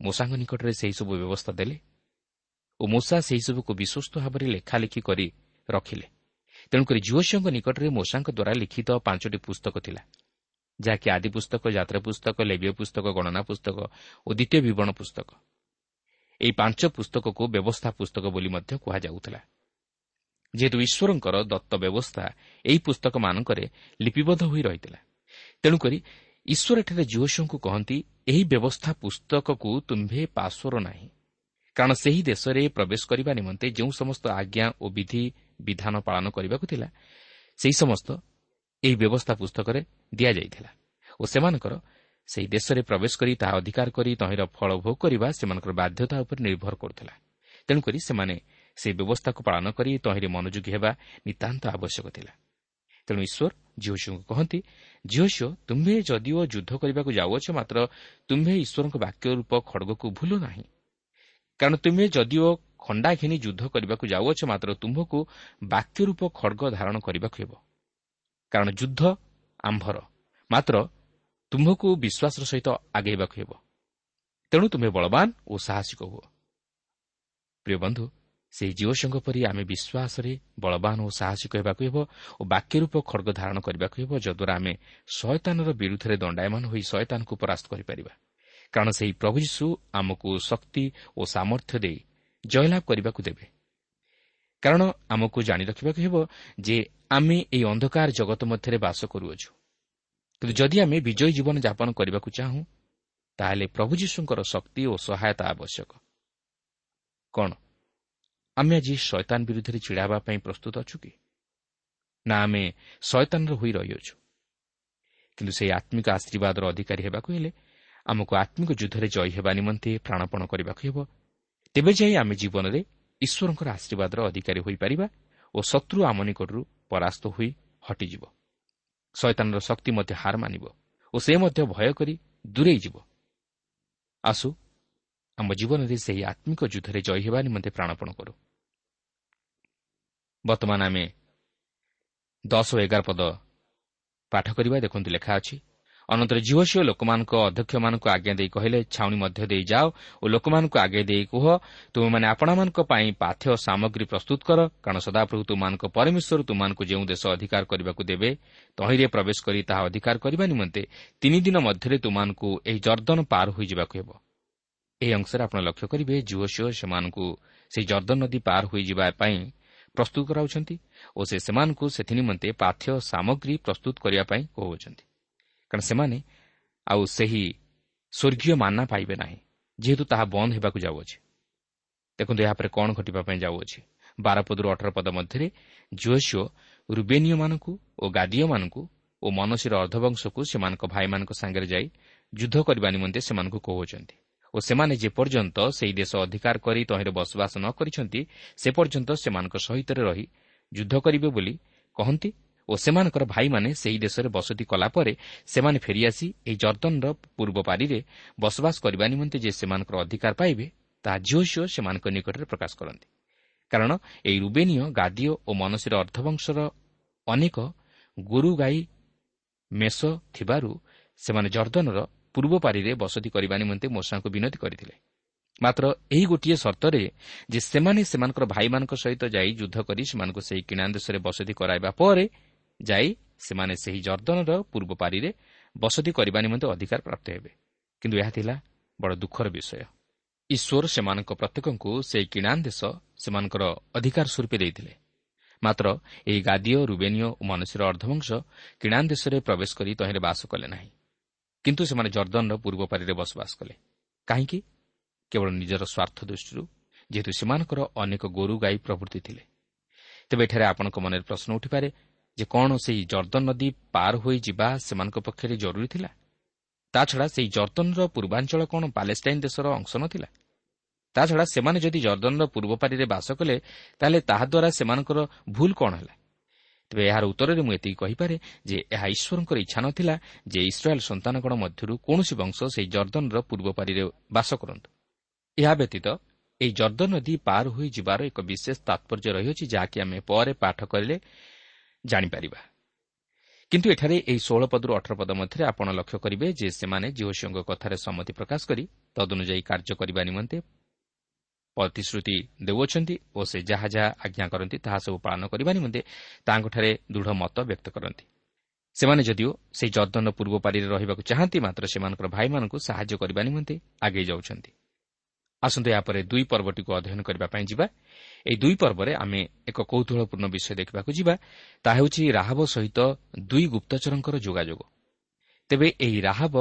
ମୂଷାଙ୍କ ନିକଟରେ ସେହିସବୁ ବ୍ୟବସ୍ଥା ଦେଲେ ଓ ମୂଷା ସେହିସବୁକୁ ବିଶ୍ୱସ୍ତ ଭାବରେ ଲେଖାଲେଖି କରି ରଖିଲେ। ତେଣୁକରି ଝିଅଶିଅଙ୍କ ନିକଟରେ ମୂଷାଙ୍କ ଦ୍ୱାରା ଲିଖିତ ପାଞ୍ଚଟି ପୁସ୍ତକ ଥିଲା ଯାହାକି ଆଦି ପୁସ୍ତକ ଯାତ୍ରା ପୁସ୍ତକ ଲେବିୟ ପୁସ୍ତକ ଗଣନା ପୁସ୍ତକ ଓ ଦ୍ୱିତୀୟ ବିବରଣ ପୁସ୍ତକ। ଏହି ପାଞ୍ଚ ପୁସ୍ତକକୁ ବ୍ୟବସ୍ଥା ପୁସ୍ତକ ବୋଲି ମଧ୍ୟ କୁହାଯାଉଥିଲା। ଯେହେତୁ ଈଶ୍ୱରଙ୍କର ଦତ୍ତ ବ୍ୟବସ୍ଥା ଏହି ପୁସ୍ତକମାନଙ୍କରେ ଲିପିବଦ୍ଧ ହୋଇ ରହିଥିଲା ତେଣୁକରି ଈଶ୍ୱର ଏଠାରେ ଜୁଅଶଙ୍କୁ କହନ୍ତି ଏହି ବ୍ୟବସ୍ଥା ପୁସ୍ତକକୁ ତୁମ୍ଭେ ପାଶ୍ୱର ନାହିଁ। କାରଣ ସେହି ଦେଶରେ ପ୍ରବେଶ କରିବା ନିମନ୍ତେ ଯେଉଁ ସମସ୍ତ ଆଜ୍ଞା ଓ ବିଧି ବିଧାନ ପାଳନ କରିବାକୁ ଥିଲା ସେହି ସମସ୍ତ ଏହି ବ୍ୟବସ୍ଥା ପୁସ୍ତକରେ ଦିଆଯାଇଥିଲା ଓ ସେମାନଙ୍କର ସେହି ଦେଶରେ ପ୍ରବେଶ କରି ତାହା ଅଧିକାର କରି ତହିଁର ଫଳ ଭୋଗ କରିବା ସେମାନଙ୍କର ବାଧ୍ୟତା ଉପରେ ନିର୍ଭର କରୁଥିଲା। ତେଣୁକରି ସେମାନେ ସେହି ବ୍ୟବସ୍ଥାକୁ ପାଳନ କରି ତହିଁରେ ମନୋଯୋଗୀ ହେବା ନିତାନ୍ତ ଆବଶ୍ୟକ ଥିଲା। ତେଣୁ ଈଶ୍ୱର ଝିଅଶିଙ୍କୁ କହନ୍ତି ଝିଅଶିଅ ତୁମ୍ଭେ ଯଦିଓ ଯୁଦ୍ଧ କରିବାକୁ ଯାଉଅଛ ମାତ୍ର ତୁମ୍ଭେ ଈଶ୍ୱରଙ୍କ ବାକ୍ୟ ରୂପ ଖଡ଼ଗକୁ ଭୁଲ ନାହିଁ। କାରଣ ତୁମେ ଯଦିଓ ଖଣ୍ଡା ଘେନି ଯୁଦ୍ଧ କରିବାକୁ ଯାଉଅଛ ମାତ୍ର ତୁମ୍ଭକୁ ବାକ୍ୟ ରୂପ ଖଡ଼ଗ ଧାରଣ କରିବାକୁ ହେବ। କାରଣ ଯୁଦ୍ଧ ଆମ୍ଭର ମାତ୍ର ତୁମ୍ଭକୁ ବିଶ୍ୱାସର ସହିତ ଆଗେଇବାକୁ ହେବ। ତେଣୁ ତୁମେ ବଳବାନ ଓ ସାହସିକ ହୁଅ। ପ୍ରିୟ ବନ୍ଧୁ ସେହି ଜୀବସଙ୍ଗ ପରି ଆମେ ବିଶ୍ୱାସରେ ବଳବାନ ଓ ସାହସିକ ହେବାକୁ ହେବ ଓ ବାକ୍ୟ ରୂପ ଖଡ଼ଗ ଧାରଣ କରିବାକୁ ହେବ ଯଦ୍ୱାରା ଆମେ ଶୟତାନର ବିରୁଦ୍ଧରେ ଦଣ୍ଡାୟମାନ ହୋଇ ଶୟତାନକୁ ପରାସ୍ତ କରିପାରିବା। କାରଣ ସେହି ପ୍ରଭୁ ଯୀଶୁ ଆମକୁ ଶକ୍ତି ଓ ସାମର୍ଥ୍ୟ ଦେଇ ଜୟଲାଭ କରିବାକୁ ଦେବେ। କାରଣ ଆମକୁ ଜାଣି ରଖିବାକୁ ହେବ ଯେ ଆମେ ଏହି ଅନ୍ଧକାର ଜଗତ ମଧ୍ୟରେ ବାସ କରୁଅଛୁ। କିନ୍ତୁ ଯଦି ଆମେ ବିଜୟୀ ଜୀବନଯାପନ କରିବାକୁ ଚାହୁଁ ତାହେଲେ ପ୍ରଭୁ ଯୀଶୁଙ୍କର ଶକ୍ତି ଓ ସହାୟତା ଆବଶ୍ୟକ। କ'ଣ? ଆମେ ଆଜି ଶୟତାନ ବିରୁଦ୍ଧରେ ଛିଡ଼ା ହେବା ପାଇଁ ପ୍ରସ୍ତୁତ ଅଛୁ କି? ନା ଆମେ ଶୟତାନର ହୋଇ ରହିଅଛୁ। କିନ୍ତୁ ସେହି ଆତ୍ମିକ ଆଶୀର୍ବାଦର ଅଧିକାରୀ ହେବାକୁ ହେଲେ ଆମକୁ ଆତ୍ମିକ ଯୁଦ୍ଧରେ ଜୟୀ ହେବା ନିମନ୍ତେ ପ୍ରାଣପଣ କରିବାକୁ ହେବ। ତେବେ ଯାଇ ଆମେ ଜୀବନରେ ଈଶ୍ୱରଙ୍କର ଆଶୀର୍ବାଦର ଅଧିକାରୀ ହୋଇପାରିବା ଓ ଶତ୍ରୁ ଆମ ନିକଟରୁ ପରାସ୍ତ ହୋଇ ହଟିଯିବ। ଶୈତାନର ଶକ୍ତି ମଧ୍ୟ ହାର ମାନିବ ଓ ସେ ମଧ୍ୟ ଭୟ କରି ଦୂରେଇ ଯିବ ଆସୁ ଆମ ଜୀବନରେ ସେହି ଆତ୍ମିକ ଯୁଦ୍ଧରେ ଜୟୀ ହେବା ନିମନ୍ତେ ପ୍ରାଣପଣ କରୁ। ବର୍ତ୍ତମାନ ଆମେ ଦଶ ଓ ଏଗାର ପଦ ପାଠ କରିବା ଦେଖନ୍ତୁ ଲେଖା ଅଛି। ଅନନ୍ତର ଝିଅଝିଅ ଲୋକମାନଙ୍କ ଅଧ୍ୟକ୍ଷମାନଙ୍କୁ ଆଜ୍ଞା ଦେଇ କହିଲେ ଛାଉଣି ମଧ୍ୟ ଦେଇ ଯାଅ ଓ ଲୋକମାନଙ୍କୁ ଆଗେଇ ଦେଇ କୁହ ତୁମେମାନେ ଆପଣମାନଙ୍କ ପାଇଁ ପାଥ୍ୟ ସାମଗ୍ରୀ ପ୍ରସ୍ତୁତ କର କାରଣ ସଦାପ୍ରଭୁ ତୁମମାନଙ୍କ ପରମେଶ୍ୱର ତୁମମାନଙ୍କୁ ଯେଉଁ ଦେଶ ଅଧିକାର କରିବାକୁ ଦେବେ ତହିଁରେ ପ୍ରବେଶ କରି ତାହା ଅଧିକାର କରିବା ନିମନ୍ତେ ତିନି ଦିନ ମଧ୍ୟରେ ତୁମମାନଙ୍କୁ ଏହି ଜର୍ଦ୍ଦନ ପାର ହୋଇଯିବାକୁ ହେବ। ଏହି ଅଂଶରେ ଆପଣ ଲକ୍ଷ୍ୟ କରିବେ ଝିଅ ସେମାନଙ୍କୁ ସେହି ଜର୍ଦ୍ଦନ ନଦୀ ପାର ହୋଇଯିବା ପାଇଁ ପ୍ରସ୍ତୁତ କରାଉଛନ୍ତି ଓ ସେ ସେମାନଙ୍କୁ ସେଥିନିମନ୍ତେ ପାଥ୍ୟ ସାମଗ୍ରୀ ପ୍ରସ୍ତୁତ କରିବା ପାଇଁ କହୁଅଛନ୍ତି। କାରଣ ସେମାନେ ଆଉ ସେହି ସ୍ୱର୍ଗୀୟ ମାନା ପାଇବେ ନାହିଁ ଯେହେତୁ ତାହା ବନ୍ଦ ହେବାକୁ ଯାଉଅଛି। ଦେଖନ୍ତୁ ଏହାପରେ କ'ଣ ଘଟିବା ପାଇଁ ଯାଉଅଛି। ବାରପଦରୁ ଅଠର ପଦ ମଧ୍ୟରେ ଜୋସିଓ ରୁବେନିୟମାନଙ୍କୁ ଓ ଗାଦିଓମାନଙ୍କୁ ଓ ମନସୀର ଅର୍ଦ୍ଧବଂଶକୁ ସେମାନଙ୍କ ଭାଇମାନଙ୍କ ସାଙ୍ଗରେ ଯାଇ ଯୁଦ୍ଧ କରିବା ନିମନ୍ତେ ସେମାନଙ୍କୁ କହୁଅଛନ୍ତି। ଓ ସେମାନେ ଯେପର୍ଯ୍ୟନ୍ତ ସେହି ଦେଶ ଅଧିକାର କରି ତହିଁରେ ବସବାସ ନ କରିଛନ୍ତି ସେ ପର୍ଯ୍ୟନ୍ତ ସେମାନଙ୍କ ସହିତ ରହି ଯୁଦ୍ଧ କରିବେ ବୋଲି କହନ୍ତି ଓ ସେମାନଙ୍କର ଭାଇମାନେ ସେହି ଦେଶରେ ବସତି କଲା ପରେ ସେମାନେ ଫେରିଆସି ଏହି ଜର୍ଦ୍ଦନର ପୂର୍ବ ପାରିରେ ବସବାସ କରିବା ନିମନ୍ତେ ଯେ ସେମାନଙ୍କର ଅଧିକାର ପାଇବେ ତାହା ଝିଅ ଝିଅ ସେମାନଙ୍କ ନିକଟରେ ପ୍ରକାଶ କରନ୍ତି। କାରଣ ଏହି ରୁବେନୀୟ ଗାଦିଓ ଓ ମନସୀର ଅର୍ଦ୍ଧବଂଶର ଅନେକ ଗୋରୁ ଗାଈ ମେଷ ଥିବାରୁ ସେମାନେ ଜର୍ଦ୍ଦନର ପୂର୍ବ ପାରିରେ ବସତି କରିବା ନିମନ୍ତେ ମୂଷାଙ୍କୁ ବିନତି କରିଥିଲେ। ମାତ୍ର ଏହି ଗୋଟିଏ ସର୍ତ୍ତରେ ଯେ ସେମାନେ ସେମାନଙ୍କର ଭାଇମାନଙ୍କ ସହିତ ଯାଇ ଯୁଦ୍ଧ କରି ସେମାନଙ୍କୁ ସେହି କିଣା ଦେଶରେ ବସତି କରାଇବା ପରେ ଯାଇ ସେମାନେ ସେହି ଜର୍ଦ୍ଦନର ପୂର୍ବ ପାରିରେ ବସତି କରିବା ନିମନ୍ତେ ଅଧିକାର ପ୍ରାପ୍ତ ହେବେ। କିନ୍ତୁ ଏହା ଥିଲା ବଡ଼ ଦୁଃଖର ବିଷୟ। ଈଶ୍ୱର ସେମାନଙ୍କ ପ୍ରତ୍ୟେକଙ୍କୁ ସେହି କିଣା ଦେଶ ସେମାନଙ୍କର ଅଧିକାର ସ୍ୱରୂପେ ଦେଇଥିଲେ। ମାତ୍ର ଏହି ଗାଦୀୟ ରୁବେନୀୟ ଓ ମନୁଷ୍ୟର ଅର୍ଦ୍ଧବଂଶ କିଣା ଦେଶରେ ପ୍ରବେଶ କରି ତହିଁରେ ବାସ କଲେ ନାହିଁ। କିନ୍ତୁ ସେମାନେ ଜର୍ଦ୍ଦନର ପୂର୍ବ ପାରିରେ ବସବାସ କଲେ। କାହିଁକି? କେବଳ ନିଜର ସ୍ୱାର୍ଥ ଦୃଷ୍ଟିରୁ ଯେହେତୁ ସେମାନଙ୍କର ଅନେକ ଗୋରୁ ଗାଈ ପ୍ରଭୃତି ଥିଲେ। ତେବେ ଏଠାରେ ଆପଣଙ୍କ ମନରେ ପ୍ରଶ୍ନ ଉଠିପାରେ ଯେ କ'ଣ ସେହି ଜର୍ଦ୍ଦନ ନଦୀ ପାର ହୋଇ ଯିବା ସେମାନଙ୍କ ପକ୍ଷରେ ଜରୁରୀ ଥିଲା? ତାଛଡ଼ା ସେହି ଜର୍ଦ୍ଦନର ପୂର୍ବାଞ୍ଚଳ କ'ଣ ପାଲେଷ୍ଟାଇନ୍ ଦେଶର ଅଂଶ ନଥିଲା? ତାଛଡ଼ା ସେମାନେ ଯଦି ଜର୍ଦ୍ଦନର ପୂର୍ବ ପାରିରେ ବାସ କଲେ ତାହେଲେ ତାହାଦ୍ୱାରା ସେମାନଙ୍କର ଭୁଲ କ'ଣ ହେଲା? ତେବେ ଏହାର ଉତ୍ତରରେ ମୁଁ ଏତିକି କହିପାରେ ଯେ ଏହା ଈଶ୍ୱରଙ୍କର ଇଚ୍ଛା ନଥିଲା ଯେ ଇସ୍ରାଏଲ୍ ସନ୍ତାନଗଣ ମଧ୍ୟରୁ କୌଣସି ବଂଶ ସେହି ଜର୍ଦ୍ଦନର ପୂର୍ବ ପାରିରେ ବାସ କରନ୍ତୁ। ଏହା ବ୍ୟତୀତ ଏହି ଜର୍ଦ୍ଦନ ନଦୀ ପାର ହୋଇ ଯିବାର ଏକ ବିଶେଷ ତାତ୍ପର୍ଯ୍ୟ ରହିଅଛି ଯାହାକି ଆମେ ପରେ ପାଠ କରିଲେ ଜାଣିପାରିବା। କିନ୍ତୁ ଏଠାରେ ଏହି ଷୋହଳ ପଦରୁ ଅଠର ପଦ ମଧ୍ୟରେ ଆପଣ ଲକ୍ଷ୍ୟ କରିବେ ଯେ ସେମାନେ ଜିଓସିଓଙ୍କ କଥାରେ ସମ୍ମତି ପ୍ରକାଶ କରି ତଦନୁଯାୟୀ କାର୍ଯ୍ୟ କରିବା ନିମନ୍ତେ ପ୍ରତିଶ୍ରୁତି ଦେଉଅଛନ୍ତି ଓ ସେ ଯାହା ଯାହା ଆଜ୍ଞା କରନ୍ତି ତାହା ସବୁ ପାଳନ କରିବା ନିମନ୍ତେ ତାଙ୍କଠାରେ ଦୃଢ଼ ମତ ବ୍ୟକ୍ତ କରନ୍ତି। ସେମାନେ ଯଦିଓ ସେହି ଜର୍ଦ୍ଦନ ପୂର୍ବ ପାରିରେ ରହିବାକୁ ଚାହାନ୍ତି ମାତ୍ର ସେମାନଙ୍କର ଭାଇମାନଙ୍କୁ ସାହାଯ୍ୟ କରିବା ନିମନ୍ତେ ଆଗେଇ ଯାଉଛନ୍ତି। ଆସନ୍ତୁ ଏହାପରେ ଦୁଇ ପର୍ବଟିକୁ ଅଧ୍ୟୟନ କରିବା ପାଇଁ ଯିବା। ଏହି ଦୁଇ ପର୍ବରେ ଆମେ ଏକ କୌତୁହଳପୂର୍ଣ୍ଣ ବିଷୟ ଦେଖିବାକୁ ଯିବା। ତାହା ହେଉଛି ରାହବ ସହିତ ଦୁଇ ଗୁପ୍ତଚରଙ୍କର ଯୋଗାଯୋଗ। ତେବେ ଏହି ରାହବ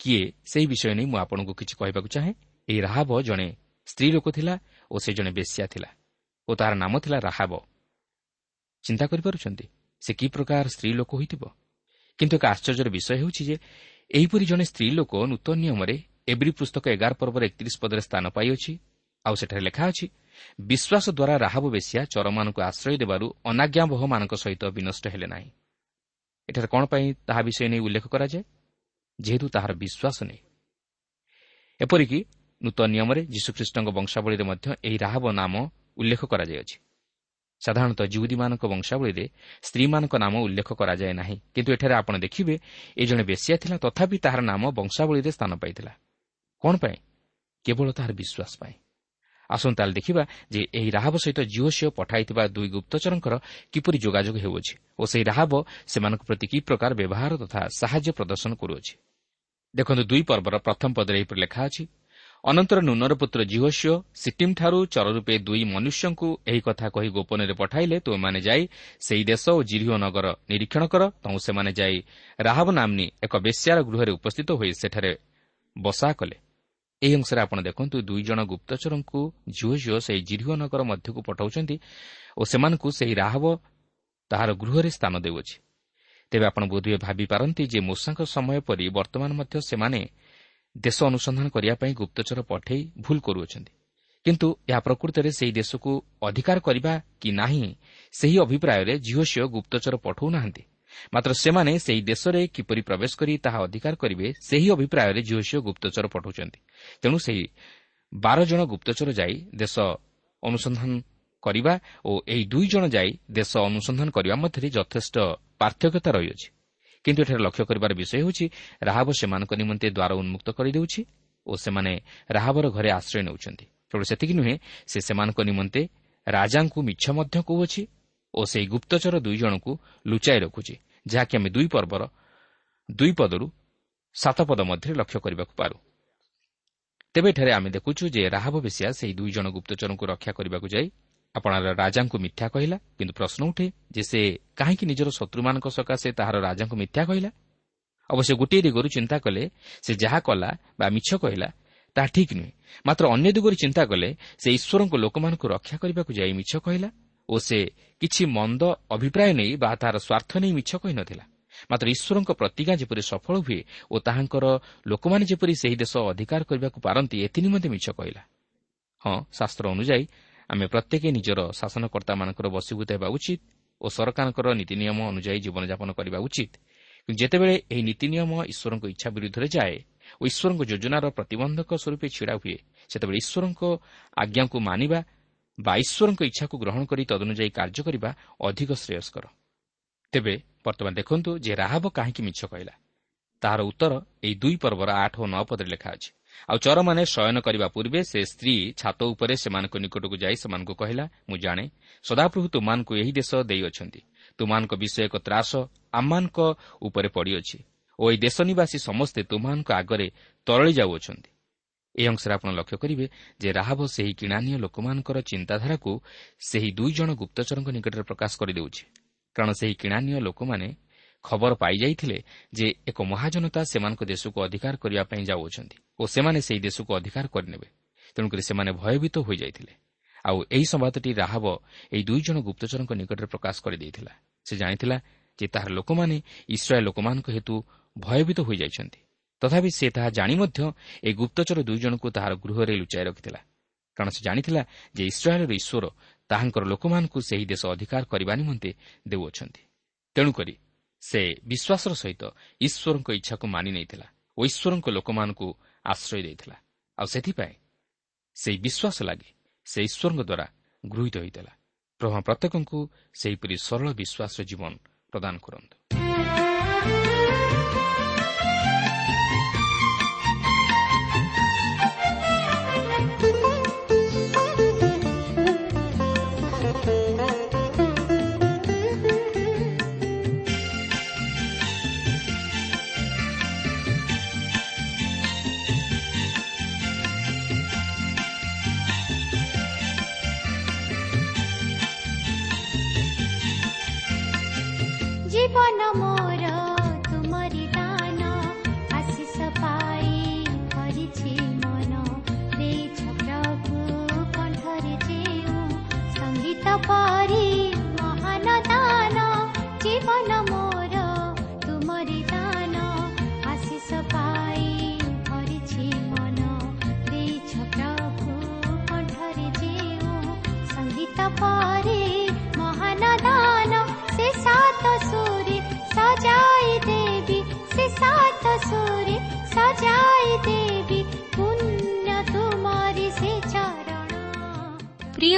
କିଏ ସେହି ବିଷୟ ନେଇ ମୁଁ ଆପଣଙ୍କୁ କିଛି କହିବାକୁ ଚାହେଁ। ଏହି ରାହବ ଜଣେ ସ୍ତ୍ରୀ ଲୋକ ଥିଲା ଓ ସେ ଜଣେ ବେଶ୍ୟା ଥିଲା ଓ ତାହାର ନାମ ଥିଲା ରାହାବ। ଚିନ୍ତା କରିପାରୁଛନ୍ତି ସେ କି ପ୍ରକାର ସ୍ତ୍ରୀ ଲୋକ ହୋଇଥିବ? କିନ୍ତୁ ଏକ ଆଶ୍ଚର୍ଯ୍ୟର ବିଷୟ ହେଉଛି ଯେ ଏହିପରି ଜଣେ ସ୍ତ୍ରୀ ଲୋକ ନୂତନ ନିୟମରେ ଏବ୍ରି ପୁସ୍ତକ ଏଗାର ପର୍ବର ଏକତିରିଶ ପଦରେ ସ୍ଥାନ ପାଇଅଛି। ଆଉ ସେଠାରେ ଲେଖା ଅଛି ବିଶ୍ୱାସ ଦ୍ୱାରା ରାହାବ ବେଶିଆ ଚରମାନଙ୍କୁ ଆଶ୍ରୟ ଦେବାରୁ ଅନାଜ୍ଞାବହମାନଙ୍କ ସହିତ ବିନଷ୍ଟ ହେଲେ ନାହିଁ। ଏଠାରେ କ'ଣ ପାଇଁ ତାହା ବିଷୟ ନେଇ ଉଲ୍ଲେଖ କରାଯାଏ? ଯେହେତୁ ତାହାର ବିଶ୍ୱାସ ନେଇ। ଏପରିକି ନୂତନ ନିୟମରେ ଯୀଶୁଖ୍ରୀଷ୍ଟଙ୍କ ବଂଶାବଳୀରେ ମଧ୍ୟ ଏହି ରାହାବ ନାମ ଉଲ୍ଲେଖ କରାଯାଇଅଛି। ସାଧାରଣତଃ ଜିଉଦୀମାନଙ୍କ ବଂଶାବଳୀରେ ସ୍ତ୍ରୀମାନଙ୍କ ନାମ ଉଲ୍ଲେଖ କରାଯାଏ ନାହିଁ। କିନ୍ତୁ ଏଠାରେ ଆପଣ ଦେଖିବେ ଏ ଜଣେ ବେଶିଆ ଥିଲା ତଥାପି ତାହାର ନାମ ବଂଶାବଳୀରେ ସ୍ଥାନ ପାଇଥିଲା। କ'ଣ ପାଇଁ? କେବଳ ତାହାର ବିଶ୍ୱାସ ପାଇଁ। ଆସନ୍ତୁ ତାହେଲେ ଦେଖିବା ଯେ ଏହି ରାହାବ ସହିତ ଜିଓ ସିଓ ପଠାଇଥିବା ଦୁଇ ଗୁପ୍ତଚରଙ୍କର କିପରି ଯୋଗାଯୋଗ ହେଉଅଛି ଓ ସେହି ରାହାବ ସେମାନଙ୍କ ପ୍ରତି କି ପ୍ରକାର ବ୍ୟବହାର ତଥା ସାହାଯ୍ୟ ପ୍ରଦର୍ଶନ କରୁଅଛି। ଦେଖନ୍ତୁ ଦୁଇ ପର୍ବର ପ୍ରଥମ ପଦରେ ଏହିପରି ଲେଖା ଅଛି ଅନନ୍ତର ନୁନର ପୁତ୍ର ଜିହୋସିଓ ଚର ରୂପେ ଦୁଇ ମନୁଷ୍ୟଙ୍କୁ ଏହି କଥା କହି ଗୋପନରେ ପଠାଇଲେ ତୁମେମାନେ ଯାଇ ସେହି ଦେଶ ଓ ଜିରିଓ ନଗର ନିରୀକ୍ଷଣ କର ତୁ ସେମାନେ ଯାଇ ରାହାବ ନାମ୍ନି ଏକ ବେଶ୍ୟାର ଗୃହରେ ଉପସ୍ଥିତ ହୋଇ ସେଠାରେ ବସା କଲେ। ଏହି ଅଂଶରେ ଆପଣ ଦେଖନ୍ତୁ ଦୁଇ ଜଣ ଗୁପ୍ତଚରଙ୍କୁ ଝିଅ ସେହି ଜିରିଓ ନଗର ମଧ୍ୟକୁ ପଠାଉଛନ୍ତି ଓ ସେମାନଙ୍କୁ ସେହି ରାହବ ତାହାର ଗୃହରେ ସ୍ଥାନ ଦେଉଅଛି ତେବେ ଆପଣ ବୋଧହୁଏ ଭାବିପାରନ୍ତି ଯେ ମୂଷାଙ୍କ ସମୟ ପରି ବର୍ତ୍ତମାନ ମଧ୍ୟ ସେମାନେ ଦେଶ ଅନୁସନ୍ଧାନ କରିବା ପାଇଁ ଗୁପ୍ତଚର ପଠାଇ ଭୁଲ କରୁଅଛନ୍ତି। କିନ୍ତୁ ଏହା ପ୍ରକୃତରେ ସେହି ଦେଶକୁ ଅଧିକାର କରିବା କି ନାହିଁ ସେହି ଅଭିପ୍ରାୟରେ ଝିଅ ଗୁପ୍ତଚର ପଠାଉନାହାନ୍ତି। ମାତ୍ର ସେମାନେ ସେହି ଦେଶରେ କିପରି ପ୍ରବେଶ କରି ତାହା ଅଧିକାର କରିବେ ସେହି ଅଭିପ୍ରାୟରେ ଝିଅ ଗୁପ୍ତଚର ପଠାଉଛନ୍ତି। ତେଣୁ ସେହି ବାର ଜଣ ଗୁପ୍ତଚର ଯାଇ ଦେଶ ଅନୁସନ୍ଧାନ କରିବା ଓ ଏହି ଦୁଇ ଜଣ ଯାଇ ଦେଶ ଅନୁସନ୍ଧାନ କରିବା ମଧ୍ୟରେ ଯଥେଷ୍ଟ ପାର୍ଥକ୍ୟତା ରହିଅଛି। କିନ୍ତୁ ଏଠାରେ ଲକ୍ଷ୍ୟ କରିବାର ବିଷୟ ହେଉଛି ରାହାବ ସେମାନଙ୍କ ନିମନ୍ତେ ଦ୍ୱାର ଉନ୍ମୁକ୍ତ କରିଦେଉଛି ଓ ସେମାନେ ରାହାବର ଘରେ ଆଶ୍ରୟ ନେଉଛନ୍ତି କେବଳ ସେତିକି ନୁହେଁ ସେ ସେମାନଙ୍କ ନିମନ୍ତେ ରାଜାଙ୍କୁ ମିଛ ମଧ୍ୟ କହୁଅଛି ଓ ସେହି ଗୁପ୍ତଚର ଦୁଇ ଜଣଙ୍କୁ ଲୁଚାଇ ରଖୁଛି ଯାହାକି ଆମେ ଦୁଇ ପର୍ବର ଦୁଇ ପଦରୁ ସାତ ପଦ ମଧ୍ୟରେ ଲକ୍ଷ୍ୟ କରିବାକୁ ପାରୁ। ତେବେ ଏଠାରେ ଆମେ ଦେଖୁଛୁ ଯେ ରାହାବ ବେଶିଆ ସେହି ଦୁଇ ଜଣ ଗୁପ୍ତଚରଙ୍କୁ ରକ୍ଷା କରିବାକୁ ଯାଇ ଆପଣ ରାଜାଙ୍କୁ ମିଥ୍ୟା କହିଲା କିନ୍ତୁ ପ୍ରଶ୍ନ ଉଠେ ଯେ ସେ କାହିଁକି ନିଜର ଶତ୍ରୁମାନଙ୍କ ସକାଶେ ତାହାର ରାଜାଙ୍କୁ ମିଥ୍ୟା କହିଲା? ଅବଶ୍ୟ ଗୋଟିଏ ଦିଗରୁ ଚିନ୍ତା କଲେ ସେ ଯାହା କଲା ବା ମିଛ କହିଲା ତାହା ଠିକ୍ ନୁହେଁ। ମାତ୍ର ଅନ୍ୟ ଦିଗରୁ ଚିନ୍ତା କଲେ ସେ ଈଶ୍ୱରଙ୍କ ଲୋକମାନଙ୍କୁ ରକ୍ଷା କରିବାକୁ ଯାଇ ମିଛ କହିଲା ଓ ସେ କିଛି ମନ୍ଦ ଅଭିପ୍ରାୟ ନେଇ ବା ତାହାର ସ୍ୱାର୍ଥ ନେଇ ମିଛ କହିନଥିଲା ମାତ୍ର ଈଶ୍ୱରଙ୍କ ପ୍ରତିଜ୍ଞା ଯେପରି ସଫଳ ହୁଏ ଓ ତାହାଙ୍କର ଲୋକମାନେ ଯେପରି ସେହି ଦେଶ ଅଧିକାର କରିବାକୁ ପାରନ୍ତି ଏଥିନିମନ୍ତେ ମିଛ କହିଲା। ହଁ ଶାସ୍ତ୍ର ଅନୁଯାୟୀ ଆମେ ପ୍ରତ୍ୟେକ ନିଜର ଶାସନକର୍ତ୍ତାମାନଙ୍କର ବଶୀଭୂତ ହେବା ଉଚିତ ଓ ସରକାରଙ୍କର ନୀତି ନିୟମ ଅନୁଯାୟୀ ଜୀବନଯାପନ କରିବା ଉଚିତ। କିନ୍ତୁ ଯେତେବେଳେ ଏହି ନୀତି ନିୟମ ଈଶ୍ୱରଙ୍କ ଇଚ୍ଛା ବିରୁଦ୍ଧରେ ଯାଏ ଓ ଈଶ୍ୱରଙ୍କ ଯୋଜନାର ପ୍ରତିବନ୍ଧକ ସ୍ୱରୂପେ ଛିଡ଼ା ହୁଏ ସେତେବେଳେ ଈଶ୍ୱରଙ୍କ ଆଜ୍ଞାକୁ ମାନିବା ବା ଈଶ୍ୱରଙ୍କ ଇଚ୍ଛାକୁ ଗ୍ରହଣ କରି ତଦନୁଯାୟୀ କାର୍ଯ୍ୟ କରିବା ଅଧିକ ଶ୍ରେୟସ୍କର। ତେବେ ବର୍ତ୍ତମାନ ଦେଖନ୍ତୁ ଯେ ରାହବ କାହିଁକି ମିଛ କହିଲା। ତାହାର ଉତ୍ତର ଏହି ଦୁଇ ପର୍ବର ଆଠ ଓ ନଅ ପଦରେ ଲେଖା ଅଛି। ଆଉ ଚରମାନେ ଶୟନ କରିବା ପୂର୍ବେ ସେ ସ୍ତ୍ରୀ ଛାତ ଉପରେ ସେମାନଙ୍କ ନିକଟକୁ ଯାଇ ସେମାନଙ୍କୁ କହିଲା ମୁଁ ଜାଣେ ସଦାପ୍ରଭୁ ତୁମାନଙ୍କୁ ଏହି ଦେଶ ଦେଇଅଛନ୍ତି ତୁମାନଙ୍କ ବିଷୟ ଏକ ତ୍ରାସ ଆମମାନଙ୍କ ଉପରେ ପଡ଼ିଅଛି ଓ ଏହି ଦେଶ ନିବାସୀ ସମସ୍ତେ ତୁମାନଙ୍କ ଆଗରେ ତରଳି ଯାଉଅଛନ୍ତି। ଏହି ଅଂଶରେ ଆପଣ ଲକ୍ଷ୍ୟ କରିବେ ଯେ ରାହବ ସେହି କିଣାନୀୟ ଲୋକମାନଙ୍କର ଚିନ୍ତାଧାରାକୁ ସେହି ଦୁଇ ଜଣ ଗୁପ୍ତଚରଙ୍କ ନିକଟରେ ପ୍ରକାଶ କରିଦେଉଛି। କାରଣ ସେହି କିଣାନୀୟ ଲୋକମାନେ ଖବର ପାଇଯାଇଥିଲେ ଯେ ଏକ ମହାଜନତା ସେମାନଙ୍କ ଦେଶକୁ ଅଧିକାର କରିବା ପାଇଁ ଯାଉଅଛନ୍ତି ଓ ସେମାନେ ସେହି ଦେଶକୁ ଅଧିକାର କରିନେବେ। ତେଣୁକରି ସେମାନେ ଭୟଭୀତ ହୋଇଯାଇଥିଲେ। ଆଉ ଏହି ସମ୍ବାଦଟି ରାହବ ଏହି ଦୁଇ ଜଣ ଗୁପ୍ତଚରଙ୍କ ନିକଟରେ ପ୍ରକାଶ କରିଦେଇଥିଲା। ସେ ଜାଣିଥିଲା ଯେ ତାହାର ଲୋକମାନେ ଇସ୍ରାଏଲ୍ ଲୋକମାନଙ୍କ ହେତୁ ଭୟଭୀତ ହୋଇଯାଇଛନ୍ତି। ତଥାପି ସେ ତାହା ଜାଣି ମଧ୍ୟ ଏହି ଗୁପ୍ତଚର ଦୁଇ ଜଣଙ୍କୁ ତାହାର ଗୃହରେ ଲୁଚାଇ ରଖିଥିଲା। କାରଣ ସେ ଜାଣିଥିଲା ଯେ ଇସ୍ରାଏଲ୍ର ଈଶ୍ୱର ତାହାଙ୍କର ଲୋକମାନଙ୍କୁ ସେହି ଦେଶ ଅଧିକାର କରିବା ନିମନ୍ତେ ଦେଉଅଛନ୍ତି। ତେଣୁକରି ସେ ବିଶ୍ୱାସର ସହିତ ଈଶ୍ୱରଙ୍କ ଇଚ୍ଛାକୁ ମାନି ନେଇଥିଲା ଓ ଈଶ୍ୱରଙ୍କ ଲୋକମାନଙ୍କୁ ଆଶ୍ରୟ ଦେଇଥିଲା। ଆଉ ସେଥିପାଇଁ ସେହି ବିଶ୍ୱାସ ଲାଗି ସେ ଈଶ୍ୱରଙ୍କ ଦ୍ୱାରା ଗୃହୀତ ହୋଇଥିଲା। ପ୍ରଭା ପ୍ରତ୍ୟେକଙ୍କୁ ସେହିପରି ସରଳ ବିଶ୍ୱାସର ଜୀବନ ପ୍ରଦାନ କରନ୍ତୁ।